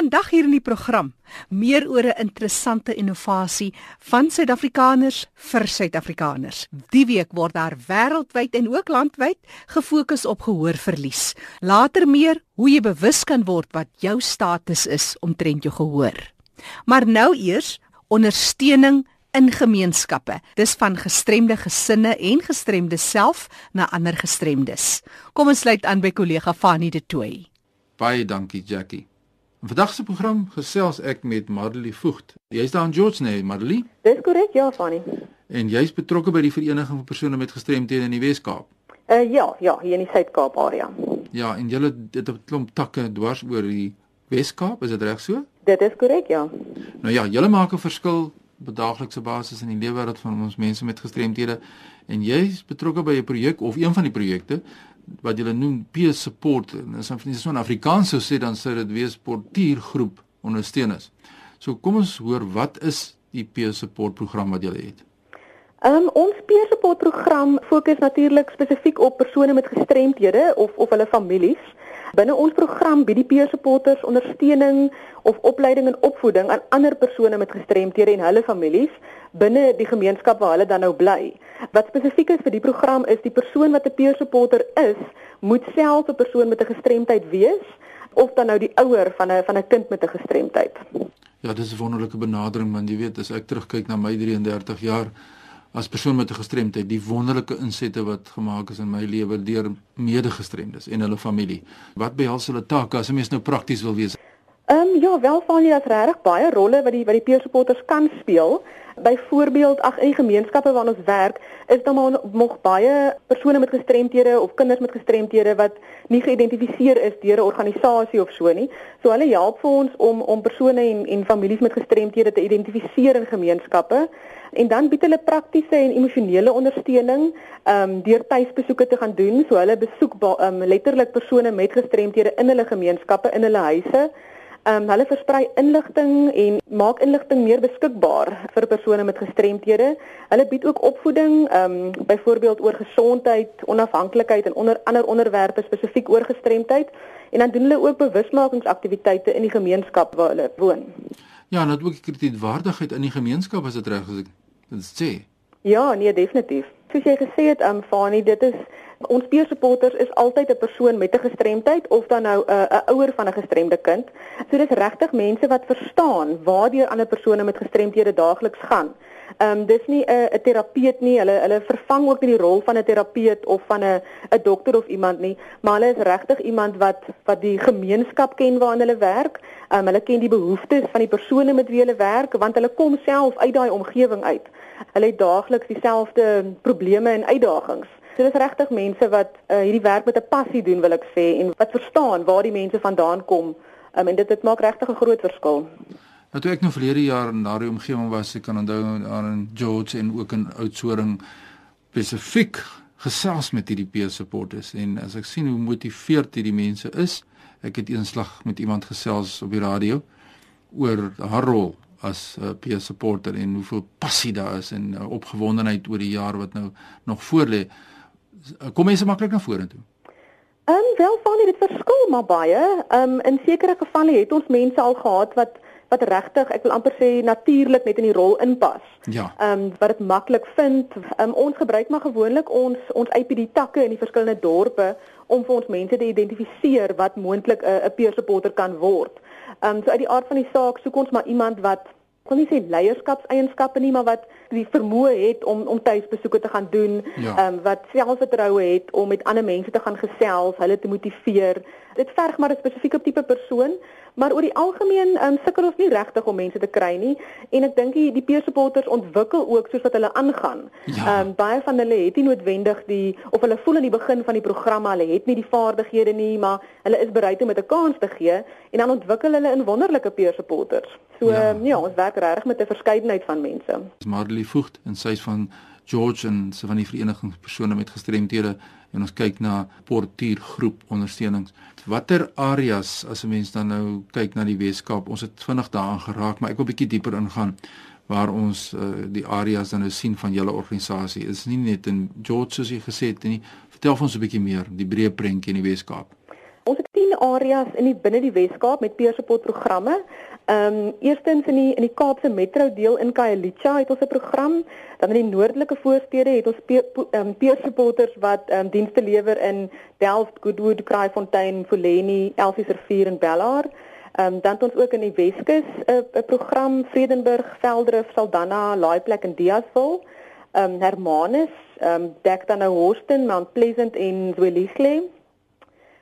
Vandag hier in die program meer oor 'n interessante innovasie van Suid-Afrikaners vir Suid-Afrikaners. Die week word daar wêreldwyd en ook landwyd gefokus op gehoorverlies. Later meer hoe jy bewus kan word wat jou status is omtrent jou gehoor. Maar nou eers ondersteuning in gemeenskappe. Dis van gestremde gesinne en gestremde self na ander gestremdes. Kom ons sluit aan by kollega Fanie De Tooy. Baie dankie Jackie. In vandag se program gesels ek met Marley Voogd. Jy's daar in George nee, Marley? Dis korrek, ja, Fanny. En jy's betrokke by die vereniging van persone met gestremthede in die Wes-Kaap. Uh ja, ja, hier in die Suid-Kaap area. Ja, en julle het 'n klomp takke dwars oor die Wes-Kaap, is dit reg so? Dit is korrek, ja. Nou ja, julle maak 'n verskil op daaglikse basis in die lewe wêreld van ons mense met gestremthede en jy's betrokke by 'n projek of een van die projekte wat julle noem peer support en as ons so 'n Afrikaans sou sê dan sou dit wees portuïergroep ondersteuners. So kom ons hoor wat is die peer support program wat julle het? Um, ons peer support program fokus natuurlik spesifiek op persone met gestremthede of of hulle families. Binne ons program bied die peer supporters ondersteuning of opleiding en opvoeding aan ander persone met gestremthede en hulle families binne die gemeenskap waar hulle dan nou bly. Wat spesifiek is vir die program is die persoon wat 'n peer supporter is, moet self 'n persoon met 'n gestremdheid wees of dan nou die ouer van 'n van 'n kind met 'n gestremdheid. Ja, dis 'n wonderlike benadering want jy weet as ek terugkyk na my 33 jaar as persoon met 'n gestremdheid, die wonderlike insette wat gemaak is in my lewe deur medegestremdes en hulle familie. Wat behels hulle take as 'n mens nou prakties wil wees? Ehm um, ja, wel van jy as regtig baie rolle wat die wat die peer supporters kan speel. Byvoorbeeld ag in gemeenskappe waar ons werk, is daar maar nog baie persone met gestremthede of kinders met gestremthede wat nie geïdentifiseer is deur 'n organisasie of so nie. So hulle help vir ons om om persone en en families met gestremthede te identifiseer in gemeenskappe en dan bied hulle praktiese en emosionele ondersteuning ehm um, deur tuisbesoeke te gaan doen. So hulle besoek ehm um, letterlik persone met gestremthede in hulle gemeenskappe, in hulle huise Ehm um, hulle versprei inligting en maak inligting meer beskikbaar vir persone met gestremthede. Hulle bied ook opvoeding, ehm um, byvoorbeeld oor gesondheid, onafhanklikheid en onder ander onderwerpe spesifiek oor gestremdheid en dan doen hulle ook bewusmakingsaktiwiteite in die gemeenskap waar hulle woon. Ja, en dit ook kredietwaardigheid in die gemeenskap as dit reg is. Dit sê. Ja, nee, definitief. Soos jy gesê het, ehm um, Fani, dit is Ons peer supporters is altyd 'n persoon met 'n gestremdheid of dan nou 'n 'n ouer van 'n gestremde kind. So dis regtig mense wat verstaan waartoe ander persone met gestremthede daagliks gaan. Ehm um, dis nie 'n 'n terapeut nie. Hulle hulle vervang ook nie die rol van 'n terapeut of van 'n 'n dokter of iemand nie, maar hulle is regtig iemand wat wat die gemeenskap ken waarin hulle werk. Ehm um, hulle ken die behoeftes van die persone met wie hulle werk want hulle kom self uit daai omgewing uit. Hulle het daagliks dieselfde probleme en uitdagings. So dis regtig mense wat uh, hierdie werk met 'n passie doen wil ek sê en wat verstaan waar die mense vandaan kom um, en dit dit maak regtig 'n groot verskil. Nou toe ek nou verlede jaar in daardie omgewing was, ek kan onthou daar in George en ook in Oudtshoorn spesifiek gesels met hierdie peer supporters en as ek sien hoe motiveerd hierdie mense is, ek het eenslag met iemand gesels op die radio oor haar rol as 'n uh, peer supporter en hoeveel passie daar is en uh, opgewondenheid oor die jaar wat nou nog voorlê kom mense maklik na vorentoe. Ehm um, wel van dit verskil maar baie. Ehm um, in sekere gevalle het ons mense al gehad wat wat regtig, ek wil amper sê natuurlik net in die rol inpas. Ja. Ehm um, wat dit maklik vind. Ehm um, ons gebruik maar gewoonlik ons ons IPD takke in die verskillende dorpe om vir ons mense te identifiseer wat moontlik 'n 'n peer supporter kan word. Ehm um, so uit die aard van die saak soek ons maar iemand wat kon nie sê leierskapseienskappe nie, maar wat die vermoë het om om tuisbesoeke te gaan doen, ja. um, wat selfvertroue het om met ander mense te gaan gesels, hulle te motiveer. Dit verg maar 'n spesifieke tipe persoon, maar oor die algemeen um, sukkel ons nie regtig om mense te kry nie en ek dink die, die peer supporters ontwikkel ook soos wat hulle aangaan. Ja. um, baie van hulle het nie noodwendig die of hulle voel aan die begin van die programme hulle het nie die vaardighede nie, maar hulle is bereid om dit 'n kans te gee en dan ontwikkel hulle in wonderlike peer supporters. So ja, um, ja ons werk regtig met 'n verskeidenheid van mense. Marley Voogd en sy is van George en sy van die vereniging persone met gestremthede en ons kyk na portuïergroep ondersteunings. Watter areas as 'n mens dan nou kyk na die Weskaap, ons het vinnig daaraan geraak, maar ek wil bietjie dieper ingaan waar ons uh, die areas dan nou sien van julle organisasie. Dit is nie net in George soos jy gesê het nie. Vertel ons 'n bietjie meer, die breë prentjie in die Weskaap. Ons het 10 areas in die binne die Wes-Kaap met peer support programme. Ehm um, eerstens in die in die Kaapse metro deel in Khayelitsha het ons 'n program. Dan in die noordelike voorstede het ons peer, um, peer supporters wat ehm um, dienste lewer in Delft, Goodwood, Kraaifontein, Fuleni, Elsiesrivier en Bellaar. Ehm um, dan het ons ook in die Weskus 'n 'n program Vredenburg, Veldrif, Saldanha, Laaiplek en Diasville. Ehm um, Hermanus ehm um, dek dan nou Houston, Mount Pleasant en Zwelihle.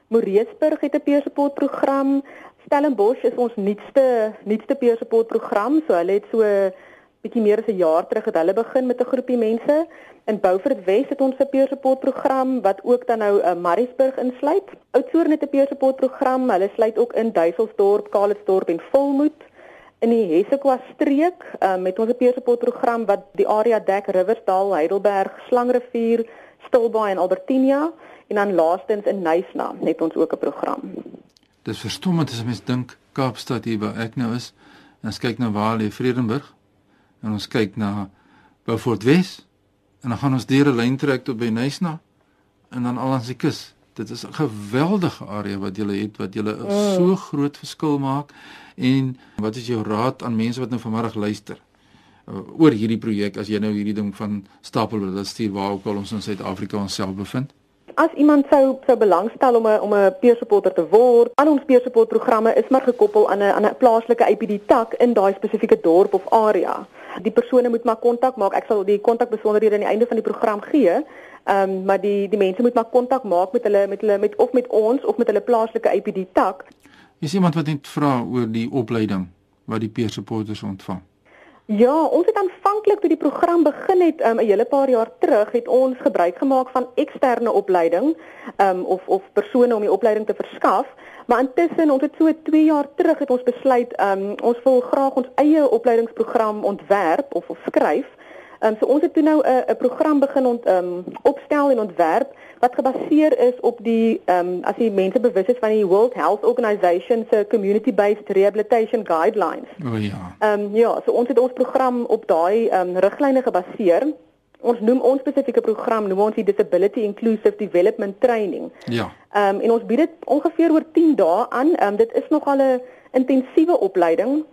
Moreesburg het 'n peer support program. Stellenbosch is ons nuutste nuutste peer support program. So hulle het so bietjie meer as 'n jaar terug het hulle begin met 'n groepie mense. In Beaufort Wes het ons 'n peer support program wat ook dan nou 'n uh, Mariesburg insluit. Oudtshoorn het 'n peer support program. Hulle sluit ook in Duiselsdorp, Kaalitsdorp en Volmoed. In die Hessequa streek um, met ons 'n peer support program wat die area dek Riversdal, Heidelberg, Slangrivier, Stilbaai en Albertinia en dan laastens in Nysna het ons ook 'n program. Dis verstommend as mens dink Kaapstad hier waar ek nou is. En ons kyk na waar lê Vredenburg. En ons kyk na Beaufort Wes. En dan gaan ons deur 'n lyn trek tot by Nysna en dan al aan die kus. Dit is 'n geweldige area wat jy het wat jy 'n mm. so groot verskil maak. En wat is jou raad aan mense wat nou vanmiddag luister? Uh, oor hierdie projek as jy nou hierdie ding van stapel wil stuur waar ook al ons in Suid-Afrika onsself bevind as iemand sou sou belangstel om 'n om 'n peer supporter te word, al ons peer support programme is maar gekoppel aan 'n aan 'n plaaslike IPD tak in daai spesifieke dorp of area. Die persone moet maar kontak maak. Ek sal die kontakbesonderhede aan die einde van die program gee. Ehm um, maar die die mense moet maar kontak maak met hulle met hulle met of met ons of met hulle plaaslike IPD tak. Is iemand wat net vra oor die opleiding wat die peer supporters ontvang? Ja, ons het aanvanklik toe die program begin het um, 'n hele paar jaar terug, het ons gebruik gemaak van eksterne opleiding, um, of of persone om die opleiding te verskaf, maar intussen ons het so 2 jaar terug het ons besluit um, ons wil graag ons eie opleidingsprogram ontwerp of of skryf. Um, so ons het toe nou 'n 'n program begin ont, um, opstel en ontwerp wat gebaseer is op die ehm um, as die mense bewus is van die World Health Organization se community based rehabilitation guidelines. O oh, ja. Ehm um, ja, so ons het ons program op daai ehm um, riglyne gebaseer. Ons noem ons spesifieke program noem ons die Disability Inclusive Development Training. Ja. Ehm um, en ons bied dit ongeveer oor 10 dae aan. Ehm um, dit is nogal 'n intensiewe opleiding,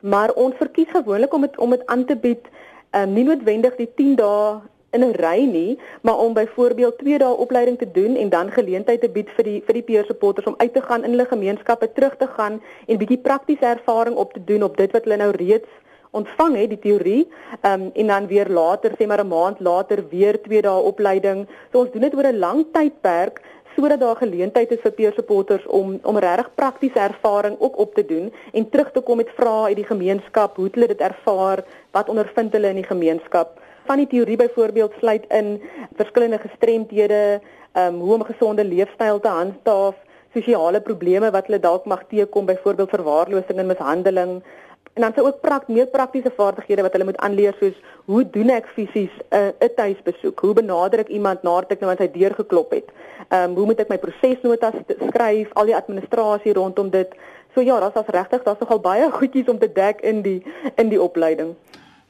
maar ons verkies gewoonlik om dit om dit aan te bied ehm um, nie noodwendig die 10 dae in 'n ry nie, maar om byvoorbeeld 2 dae opleiding te doen en dan geleentheid te bied vir die vir die peer supporters om uit te gaan in hulle gemeenskappe terug te gaan en bietjie praktiese ervaring op te doen op dit wat hulle nou reeds ontvang het die teorie um, en dan weer later sê maar 'n maand later weer 2 dae opleiding. So ons doen dit oor 'n lang tydperk sodat daar geleentheid is vir peer supporters om om regtig praktiese ervaring ook op te doen en terug te kom met vrae uit die gemeenskap, hoe hulle dit ervaar, wat ondervind hulle in die gemeenskap van die teorie byvoorbeeld sluit in verskillende gestremthede, ehm um, hoe om gesonde leefstyl te handhaaf, sosiale probleme wat hulle dalk mag teekom, byvoorbeeld verwaarlosing en mishandeling. En dan sou ook prak meer praktiese vaardighede wat hulle moet aanleer soos hoe doen ek fisies 'n uh, 'n tuisbesoek? Hoe benader ek iemand nadat ek nou aan sy deur geklop het? Ehm um, hoe moet ek my prosesnotas skryf? Al die administrasie rondom dit. So ja, daar's as regtig, daar's nogal baie goedjies om te dek in die in die opleiding.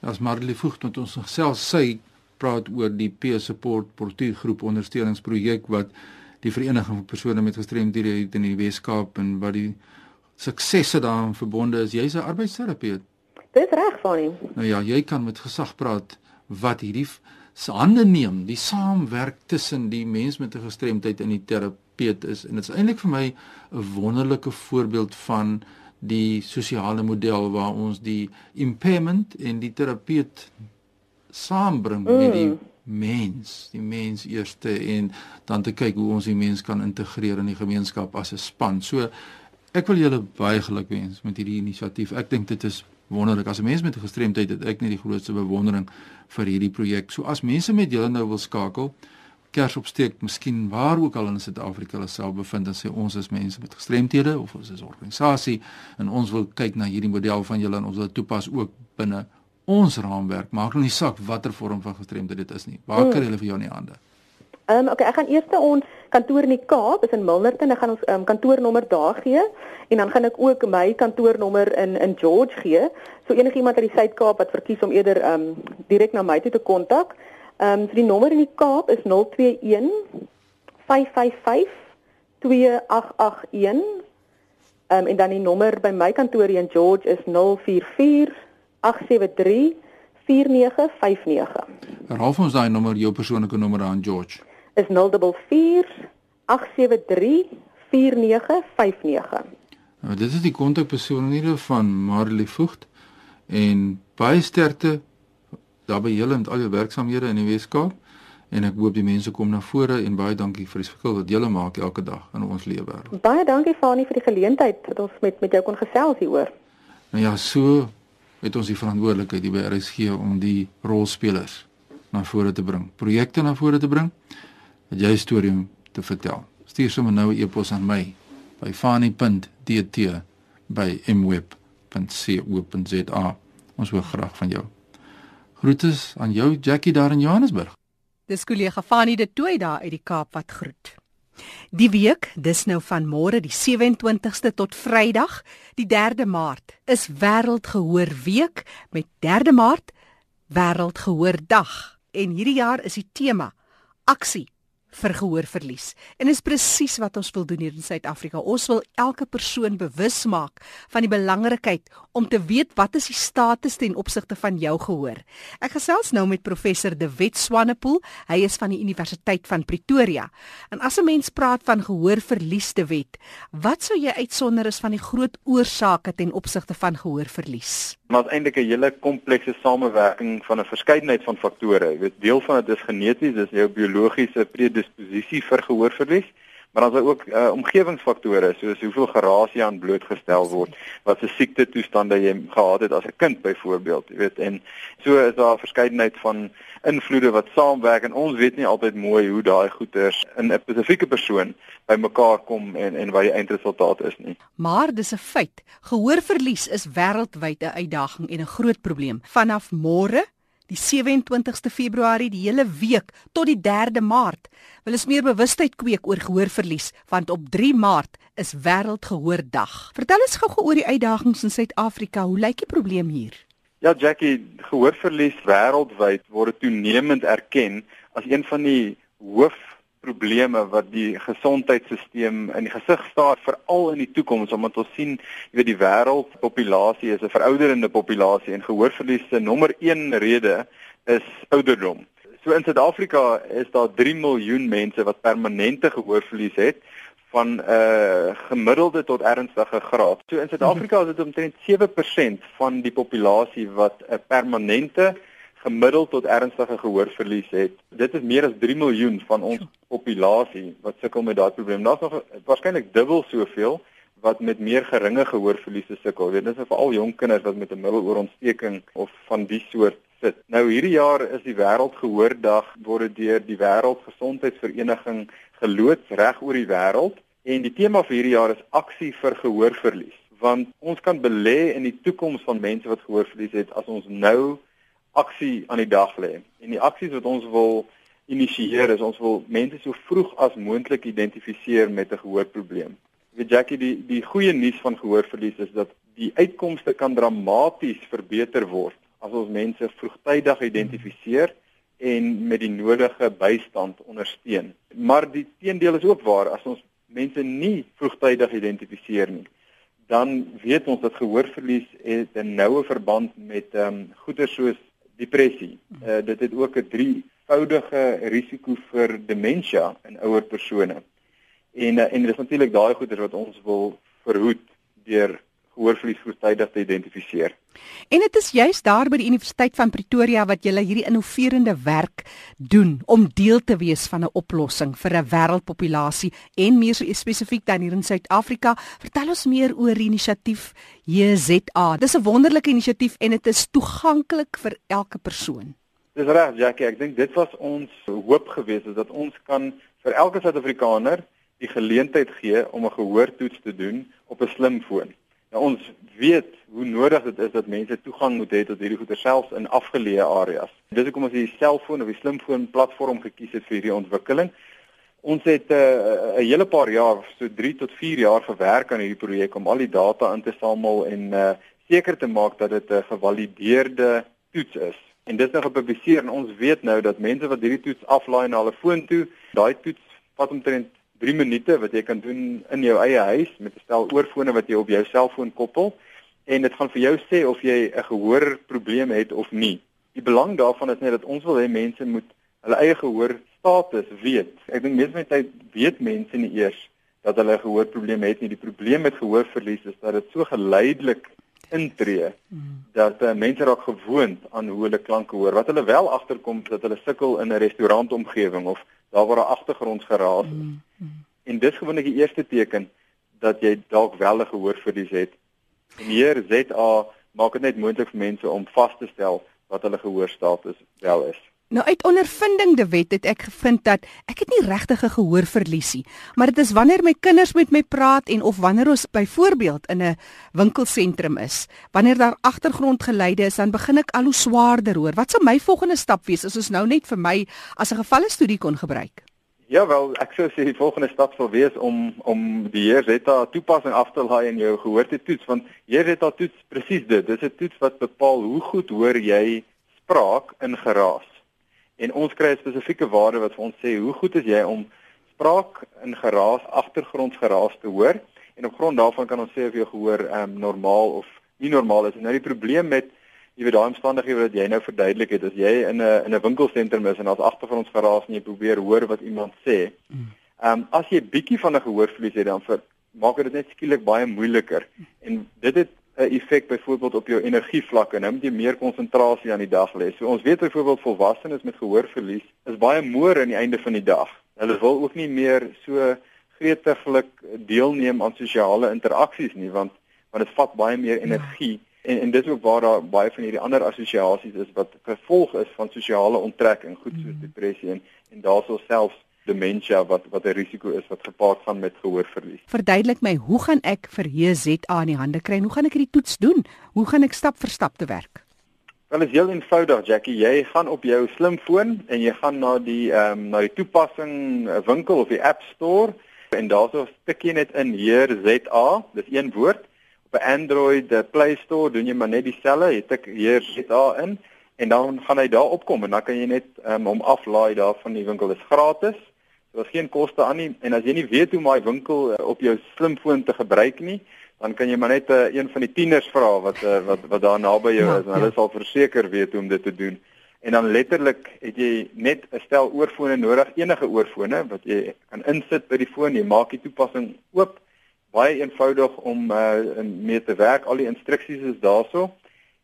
As Marlie Voogd met ons gesels, sy praat oor die Peer Support Portuïergroep ondersteuningsprojek wat die vereniging van persone met gestremdhede in die Wes-Kaap en wat die suksesse daaraan verbonde is. Jy's 'n arbeidsterapeut. Dis reg van hom. Nou ja, jy kan met gesag praat wat hierdie se hande neem, die saamwerk tussen die mens met 'n gestremdheid en die terapeut is en dit is eintlik vir my 'n wonderlike voorbeeld van die sosiale model waar ons die impairment en die terapeut saambring mm. met die mens, die mens eerste en dan te kyk hoe ons die mens kan integreer in die gemeenskap as 'n span. So ek wil julle baie geluk wens met hierdie inisiatief. Ek dink dit is wonderlik. As 'n mens met 'n gestremdheid het ek net die grootste bewondering vir hierdie projek. So as mense met julle nou wil skakel, kers opsteek, miskien waar ook al in Suid-Afrika hulle self bevind en sê ons is mense met gestremthede of ons is 'n organisasie en ons wil kyk na hierdie model van julle en ons wil dit toepas ook binne ons raamwerk. Maak nou nie saak watter vorm van gestremdheid dit is nie. Waar kry hulle vir jou in die hande? Ehm um, okay, ek gaan eers ons kantoor in die Kaap, is in Milnerton, ek gaan ons um, kantoornommer daar gee en dan gaan ek ook my kantoornommer in in George gee. So enigiemand uit die Suid-Kaap wat verkies om eerder ehm um, direk na my toe te kontak, Ehm um, so die nommer in die Kaap is 021 555 2881 Um, en dan die nommer by my kantoor in George is 044 873 4959. Herhaal ons daai nommer, jou persoonlike nommer aan George. Is 044 873 4959. Nou dit is die kontakpersoonliere van Marley Vogt en baie sterkte daarby julle met al jou werksamehede in die Weskaap en ek hoop die mense kom na vore en baie dankie vir die verskil wat julle maak elke dag in ons lewe wêreld. Baie dankie Fani vir die geleentheid dat ons met met jou kon gesels hieroor. Nou ja, so het ons die verantwoordelikheid hier by RSG om die rolspelers na vore te bring, projekte na vore te bring, wat jy storie om te vertel. Stuur sommer nou 'n e-pos aan my by fani.dt by mweb.co.za. Ons hoor graag van jou. Groete aan jou Jackie daar in Johannesburg. Dis kollega Fanie de Tooi daar uit die Kaap wat groet. Die week, dis nou van môre die 27ste tot Vrydag, die 3de Maart, is Wêreldgehoor Week met 3de Maart Wêreldgehoor Dag. En hierdie jaar is die tema aksie vir gehoorverlies. En is presies wat ons wil doen hier in Suid-Afrika. Ons wil elke persoon bewus maak van die belangrikheid om te weet wat is die status ten opsigte van jou gehoor. Ek gesels nou met professor De Wet Swanepoel. Hy is van die Universiteit van Pretoria. En as 'n mens praat van gehoorverlies te wet, wat sou jy uitsonder is van die groot oorsake ten opsigte van gehoorverlies? maar eintlik 'n hele komplekse samewerking van 'n verskeidenheid van faktore. Jy weet, deel van dit is geneties, dis jou biologiese predisposisie vir gehoorverlies, maar dan is daar ook uh, omgewingsfaktore soos hoeveel gerasie aan blootgestel word, wat se siekte toestande jy gehad het as 'n kind byvoorbeeld, jy weet, en so is daar 'n verskeidenheid van invloede wat saamwerk en ons weet nie altyd mooi hoe daai goeters in 'n spesifieke persoon bymekaar kom en en wat die eindresultaat is nie. Maar dis 'n feit. Gehoorverlies is wêreldwyd 'n uitdaging en 'n groot probleem. Vanaf môre die 27ste Februarie die hele week tot die 3de Maart wil ons meer bewustheid kweek oor gehoorverlies want op 3 Maart is wêreldgehoordag. Vertel ons gou-gou oor die uitdagings in Suid-Afrika. Hoe lyk die probleem hier? Ja Jackie, gehoorverlies wêreldwyd word toenemend erken as een van die hoof probleme wat die gesondheidstelsel in die gesig staar veral in die toekoms omdat ons sien jy weet die wêreldpopulasie is 'n verouderende populasie en gehoorverlies se nommer 1 rede is ouderdom. So in Suid-Afrika is daar 3 miljoen mense wat permanente gehoorverlies het van 'n uh, gemiddelde tot ernstige graad. So in Suid-Afrika is dit omtrent 7% van die populasie wat 'n permanente gemiddeld tot ernstige gehoorverlies het. Dit is meer as 3 miljoen van ons populasie wat sukkel met daardie probleem. Daar's nog waarskynlik dubbel soveel wat met meer geringe gehoorverliese sukkel. Dit is veral jong kinders wat met 'n middeloorontsteking of van die soort sit. Nou hierdie jaar is die wêreldgehoordag word deur die Wêreldgesondheidsvereniging geloods reg oor die wêreld en die tema vir hierdie jaar is aksie vir gehoorverlies want ons kan belê in die toekoms van mense wat gehoorverlies het as ons nou aksie aan die dag lê. En die aksies wat ons wil initieer is ons wil mense so vroeg as moontlik identifiseer met 'n gehoorprobleem. Weet Jackie, die die goeie nuus van gehoorverlies is dat die uitkomste kan dramaties verbeter word as ons mense vroegtydig identifiseer en met die nodige bystand ondersteun. Maar die teendeel is ook waar as ons mense nie vroegtydig identifiseer nie dan weet ons dat gehoorverlies 'n noue verband met ehm um, goeie soos depressie. Uh, dit het ook 'n drievoudige risiko vir demensie in ouer persone. En uh, en dit is natuurlik daai goeie wat ons wil verhoed deur gehoorverlies vroegtydig te identifiseer. En dit is juis daar by die Universiteit van Pretoria wat julle hierdie innoverende werk doen om deel te wees van 'n oplossing vir 'n wêreldpopulasie en meer spesifiek dan hier in Suid-Afrika. Vertel ons meer oor die inisiatief JZA. Dis 'n wonderlike inisiatief en dit is toeganklik vir elke persoon. Dis reg, Jackie. Ek dink dit was ons hoop geweest is dat ons kan vir elke Suid-Afrikaner die geleentheid gee om 'n gehoortoets te doen op 'n slimfoon. Nou ons weet hoe nodig dit is dat mense toegang moet hê tot hierdie goeder selfs in afgeleë areas. Dis hoekom ons die selfoon of die slimfoon platform gekies het vir hierdie ontwikkeling. Ons het 'n uh, 'n hele paar jaar, so 3 tot 4 jaar gewerk aan hierdie projek om al die data in te samel en uh, seker te maak dat dit 'n gevalideerde toets is. En dit is nou gepubliseer en ons weet nou dat mense wat hierdie toets aflaai na hulle foon toe, daai toets vat omtrent 3 minute wat jy kan doen in jou eie huis met 'n stel oorfone wat jy op jou selfoon koppel en dit gaan vir jou sê of jy 'n gehoorprobleem het of nie. Die belang daarvan is net dat ons wil hê mense moet hulle eie gehoor status weet. Ek dink meestal met tyd weet mense nie eers dat hulle 'n gehoorprobleem het nie. Die probleem met gehoorverlies is dat dit so geleidelik intree dat uh, mense raak gewoond aan hoe hulle klanke hoor. Wat hulle wel agterkom dat hulle sukkel in 'n restaurantomgewing of daar waar 'n agtergrondgeraas is. En dis gewoonlik die eerste teken dat jy dalk wel 'n gehoorverlies het. En hier ZA maak dit net moontlik vir mense om vas te stel wat hulle gehoorstatus wel is. Nou uit ondervinding de wet het ek gevind dat ek het nie regtig 'n gehoorverliesie, maar dit is wanneer my kinders met my praat en of wanneer ons byvoorbeeld in 'n winkelsentrum is, wanneer daar agtergrondgeluide is, dan begin ek al hoe swaarder hoor. Wat sou my volgende stap wees as ons nou net vir my as 'n gevalle studie kon gebruik? Ja wel, ek sou sê die volgende stap sal wees om om die Heereta toepassing af te laai in jou gehoor te toets want Heereta toets presies dit. Dis 'n toets wat bepaal hoe goed hoor jy spraak in geraas en ons kry 'n spesifieke waarde wat vir ons sê hoe goed is jy om spraak in geraas agtergrondgeraas te hoor en op grond daarvan kan ons sê of jy gehoor um, normaal of nie normaal is. Nou die probleem met jy weet daai omstandighede wat jy nou verduidelik het, as jy in 'n in 'n winkelsentrum is en daar's agtergrondgeraas en jy probeer hoor wat iemand sê. Mm. Ehm um, as jy bietjie van 'n gehoorverlies het dan vir maak dit net skielik baie moeiliker. En dit het 'n effek byvoorbeeld op jou energievlakke. Nou moet jy meer konsentrasie aan die dag lê. So ons weet byvoorbeeld volwassenes met gehoorverlies is baie moer aan die einde van die dag. Hulle wil ook nie meer so gretiglik deelneem aan sosiale interaksies nie want want dit vat baie meer ja. energie ja. en en dit is ook waar daar baie van hierdie ander assosiasies is wat gevolg is van sosiale onttrekking, goed soos mm. depressie en en daarso selfs demensie wat wat 'n risiko is wat gepaard gaan met gehoorverlies. Verduidelik my, hoe gaan ek vir JZA in die hande kry? Hoe gaan ek hierdie toets doen? Hoe gaan ek stap vir stap te werk? Wel is heel eenvoudig, Jackie. Jy gaan op jou slimfoon en jy gaan na die ehm um, na die toepassing eh, winkel of die App Store en daarso tik jy net in JZA, dis een woord. Op 'n Android eh, Play Store doen jy maar net dieselfde, jy tik JZA in en dan gaan hy daar opkom en dan kan jy net um, hom aflaai daar van die winkel. Is gratis. Daar's geen koste aan nie en as jy nie weet hoe om daai winkel uh, op jou slimfoon te gebruik nie, dan kan jy maar net uh, een van die tieners vra wat uh, wat wat daar naby jou ja, is en hulle ja. sal verseker weet hoe om dit te doen. En dan letterlik het jy net 'n stel oorfone nodig, enige oorfone wat jy kan insit by die foon, jy maak die toepassing oop. Baie eenvoudig om uh, mee te werk. Al die instruksies is daarso.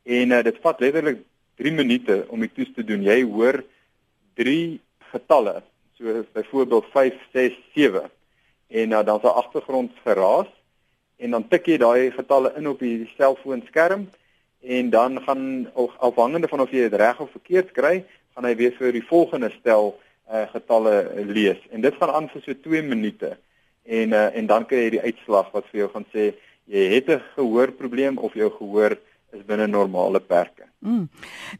En uh, dit vat letterlik 3 minute om die toets te doen. Jy hoor 3 getalle so byvoorbeeld 5 6 7 en uh, dan se agtergrond geraas. En dan tik jy daai getalle in op die selfoonskerm. En dan gaan afhangende van of jy dit reg of verkeerd kry gaan hy weer vir die volgende stel uh, getalle lees. En dit gaan aan vir so 2 minute. En uh, en dan kry jy die uitslag wat vir jou gaan sê jy het 'n gehoorprobleem of jou gehoor is binne normale perke. Mm.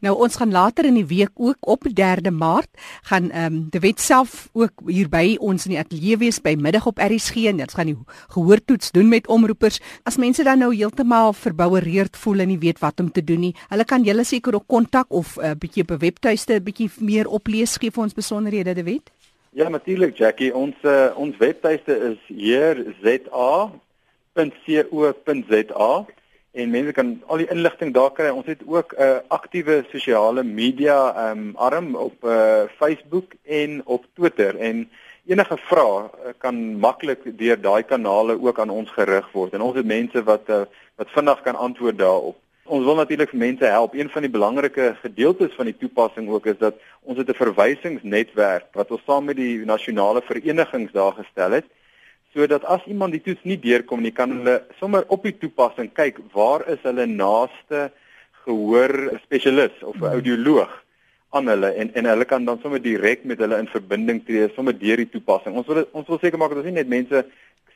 Nou ons gaan later in die week ook op 3de Maart gaan ehm um, die wet self ook hier by ons in die ateljee wees by middag op RSG en ons gaan die gehoortoets doen met omroepers. As mense dan nou heeltemal verboureerd voel en nie weet wat om te doen nie, hulle kan julle seker ook kontak of 'n uh, bietjie op 'n webtuiste 'n bietjie meer oplees gee vir ons besonderhede, die wet. Ja, natuurlik Jackie, ons uh, ons webtuiste is hier za.co.za en mense kan al die inligting daar kry. Ons het ook 'n uh, aktiewe sosiale media um, arm op uh, Facebook en op Twitter en enige vrae uh, kan maklik deur daai kanale ook aan ons gerig word. En ons het mense wat uh, wat vinnig kan antwoord daarop. Ons wil natuurlik vir mense help. Een van die belangrike gedeeltes van die toepassing ook is dat ons het 'n verwysingsnetwerk wat ons saam met die nasionale verenigings daar gestel het sodat as iemand die toets nie deurkom nie, kan hulle sommer op die toepassing kyk waar is hulle naaste gehoor spesialis of 'n audioloog aan hulle en en hulle kan dan sommer direk met hulle in verbinding tree sommer deur die toepassing. Ons wil ons wil seker maak dat ons nie net mense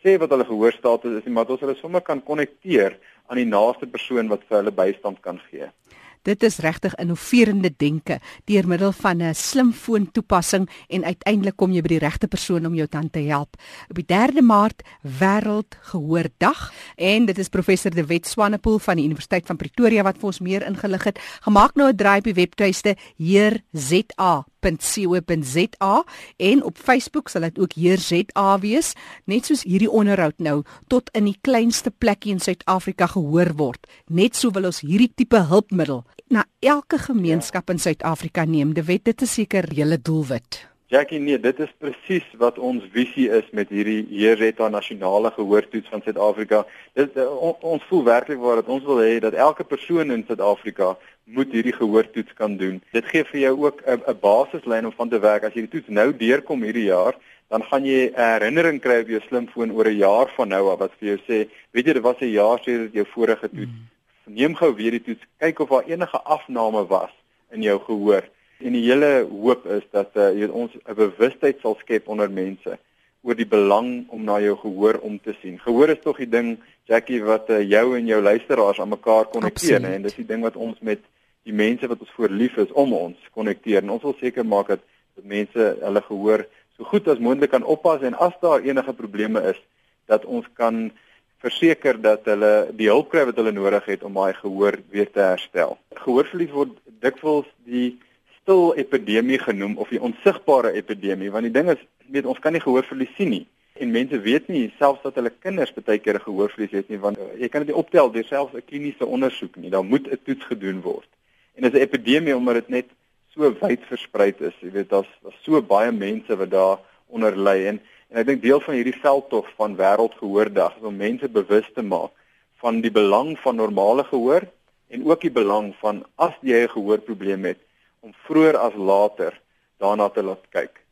sê wat hulle gehoorstatus is nie, maar dat ons hulle sommer kan konnekteer aan die naaste persoon wat vir hulle bystand kan gee. Dit is regtig innoverende denke deur middel van 'n slimfoon toepassing en uiteindelik kom jy by die regte persoon om jou dan te help. Op die 3de Maart wêreld gehoordag en dit is professor De Wet Swanepoel van die Universiteit van Pretoria wat vir ons meer ingelig het. Gemaak nou 'n draai op die webtuiste heerza heerza.co.za en op Facebook sal dit ook heerza wees, net soos hierdie onderhoud nou tot in die kleinste plekkie in Suid-Afrika gehoor word. Net so wil ons hierdie tipe hulpmiddel na elke gemeenskap in Suid-Afrika neem. De wet dit is seker julle doelwit. Jackie, nee, dit is presies wat ons visie is met hierdie Hereta nasionale gehoortoets van Suid-Afrika. Dit uh, on, ons voel werklik waar dat ons wil hê dat elke persoon in Suid-Afrika moet hierdie gehoortoets kan doen. Dit gee vir jou ook 'n basislyn om van te werk. As jy die toets nou deurkom hierdie jaar, dan gaan jy 'n herinnering kry op jou slimfoon oor 'n jaar van nou af wat vir jou sê, weet jy, dit was 'n jaar sedert jou vorige toets. Mm. Neem gou weer die toets, kyk of daar enige afname was in jou gehoor. En die hele hoop is dat uh, ons 'n bewustheid sal skep onder mense oor die belang om na jou gehoor om te sien. Gehoor is tog die ding Jackie wat uh, jou en jou luisteraars aan mekaar konnekteer en dis die ding wat ons met die mense wat ons voor lief is om ons konnekteer. En ons wil seker maak dat, dat mense hulle gehoor so goed as moontlik kan oppas en as daar enige probleme is dat ons kan verseker dat hulle die hulp kry wat hulle nodig het om daai gehoor weer te herstel. Gehoorverlies word dikwels die stil epidemie genoem of die onsigbare epidemie want die ding is weet ons kan nie gehoorverlies sien nie. En mense weet nie selfs dat hulle kinders baie keer gehoorverlies het nie want uh, jy kan dit nie optel deur selfs 'n kliniese ondersoek nie. Daar moet 'n toets gedoen word. En dit is 'n epidemie omdat dit net so wyd versprei is. Jy weet daar's so baie mense wat daar onder ly en en ek dink deel van hierdie veldtog van wêreldgehoordag is om mense bewus te maak van die belang van normale gehoor en ook die belang van as jy 'n gehoorprobleem het om vroeër as later daarna te laat kyk.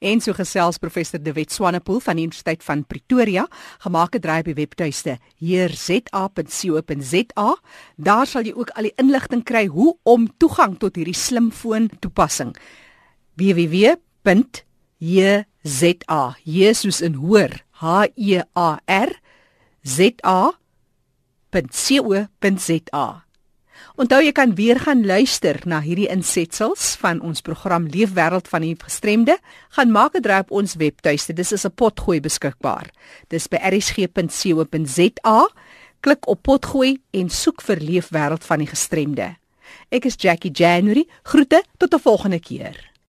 En so gesels professor De Wet Swanepoel van die Universiteit van Pretoria, gemaak 'n draai op die webtuiste heerza.co.za. Daar sal jy ook al die inligting kry hoe om toegang tot hierdie slimfoon toepassing. www.heerza, Jesus in hoor, H E A R Z A.co.za. Onthou jy kan weer gaan luister na hierdie insetsels van ons program Leefwêreld van die Gestremde. Gaan maak 'n draai op ons webtuiste. Dis is 'n potgooi beskikbaar. Dis by erisg.co.za. Klik op potgooi en soek vir Leefwêreld van die Gestremde. Ek is Jackie January. Groete tot 'n volgende keer.